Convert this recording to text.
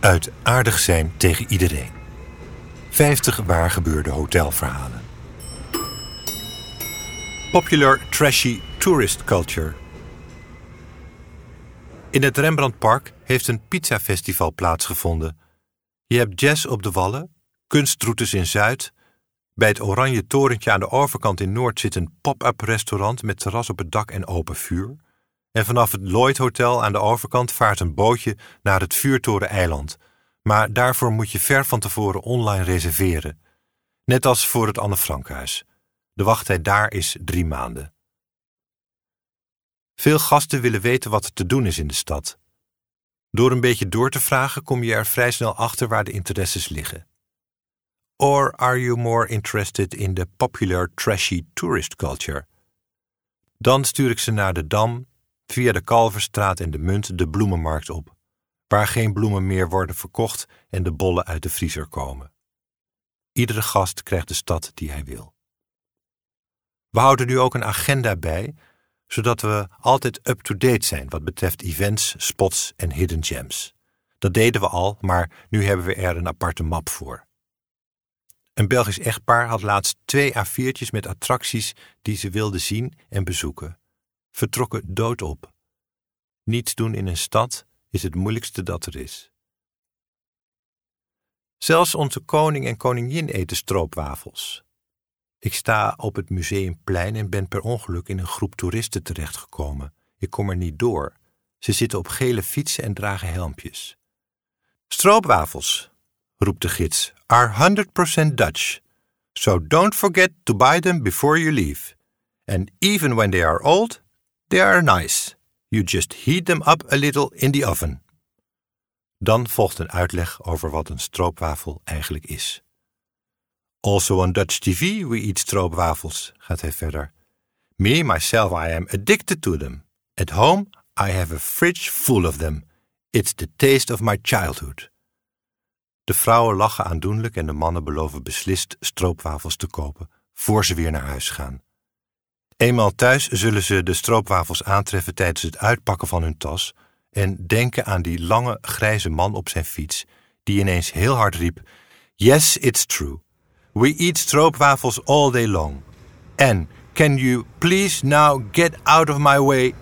Uit aardig zijn tegen iedereen. 50 waar gebeurde hotelverhalen. Popular trashy tourist culture. In het Rembrandtpark heeft een pizzafestival plaatsgevonden. Je hebt jazz op de Wallen, kunstroutes in Zuid. Bij het Oranje Torentje aan de overkant in Noord zit een pop-up restaurant met terras op het dak en open vuur. En vanaf het Lloyd Hotel aan de overkant vaart een bootje naar het Vuurtoren-eiland. Maar daarvoor moet je ver van tevoren online reserveren. Net als voor het Anne Frankhuis. De wachttijd daar is drie maanden. Veel gasten willen weten wat er te doen is in de stad. Door een beetje door te vragen kom je er vrij snel achter waar de interesses liggen. Or are you more interested in the popular trashy tourist culture? Dan stuur ik ze naar de Dam, via de Kalverstraat en de Munt de bloemenmarkt op, waar geen bloemen meer worden verkocht en de bollen uit de vriezer komen. Iedere gast krijgt de stad die hij wil. We houden nu ook een agenda bij, zodat we altijd up-to-date zijn wat betreft events, spots en hidden gems. Dat deden we al, maar nu hebben we er een aparte map voor. Een Belgisch echtpaar had laatst twee A4'tjes met attracties die ze wilden zien en bezoeken. Vertrokken doodop. Niets doen in een stad is het moeilijkste dat er is. Zelfs onze koning en koningin eten stroopwafels. Ik sta op het museumplein en ben per ongeluk in een groep toeristen terechtgekomen. Ik kom er niet door. Ze zitten op gele fietsen en dragen helmpjes. Stroopwafels, roept de gids, are 100% Dutch. So don't forget to buy them before you leave. And even when they are old, they are nice. You just heat them up a little in the oven. Dan volgt een uitleg over wat een stroopwafel eigenlijk is. Also on Dutch TV we eat stroopwafels, gaat hij verder. Me, myself, I am addicted to them. At home, I have a fridge full of them. It's the taste of my childhood. De vrouwen lachen aandoenlijk en de mannen beloven beslist stroopwafels te kopen voor ze weer naar huis gaan. Eenmaal thuis zullen ze de stroopwafels aantreffen tijdens het uitpakken van hun tas en denken aan die lange grijze man op zijn fiets die ineens heel hard riep: Yes, it's true. We eat stroopwafels all day long. And can you please now get out of my way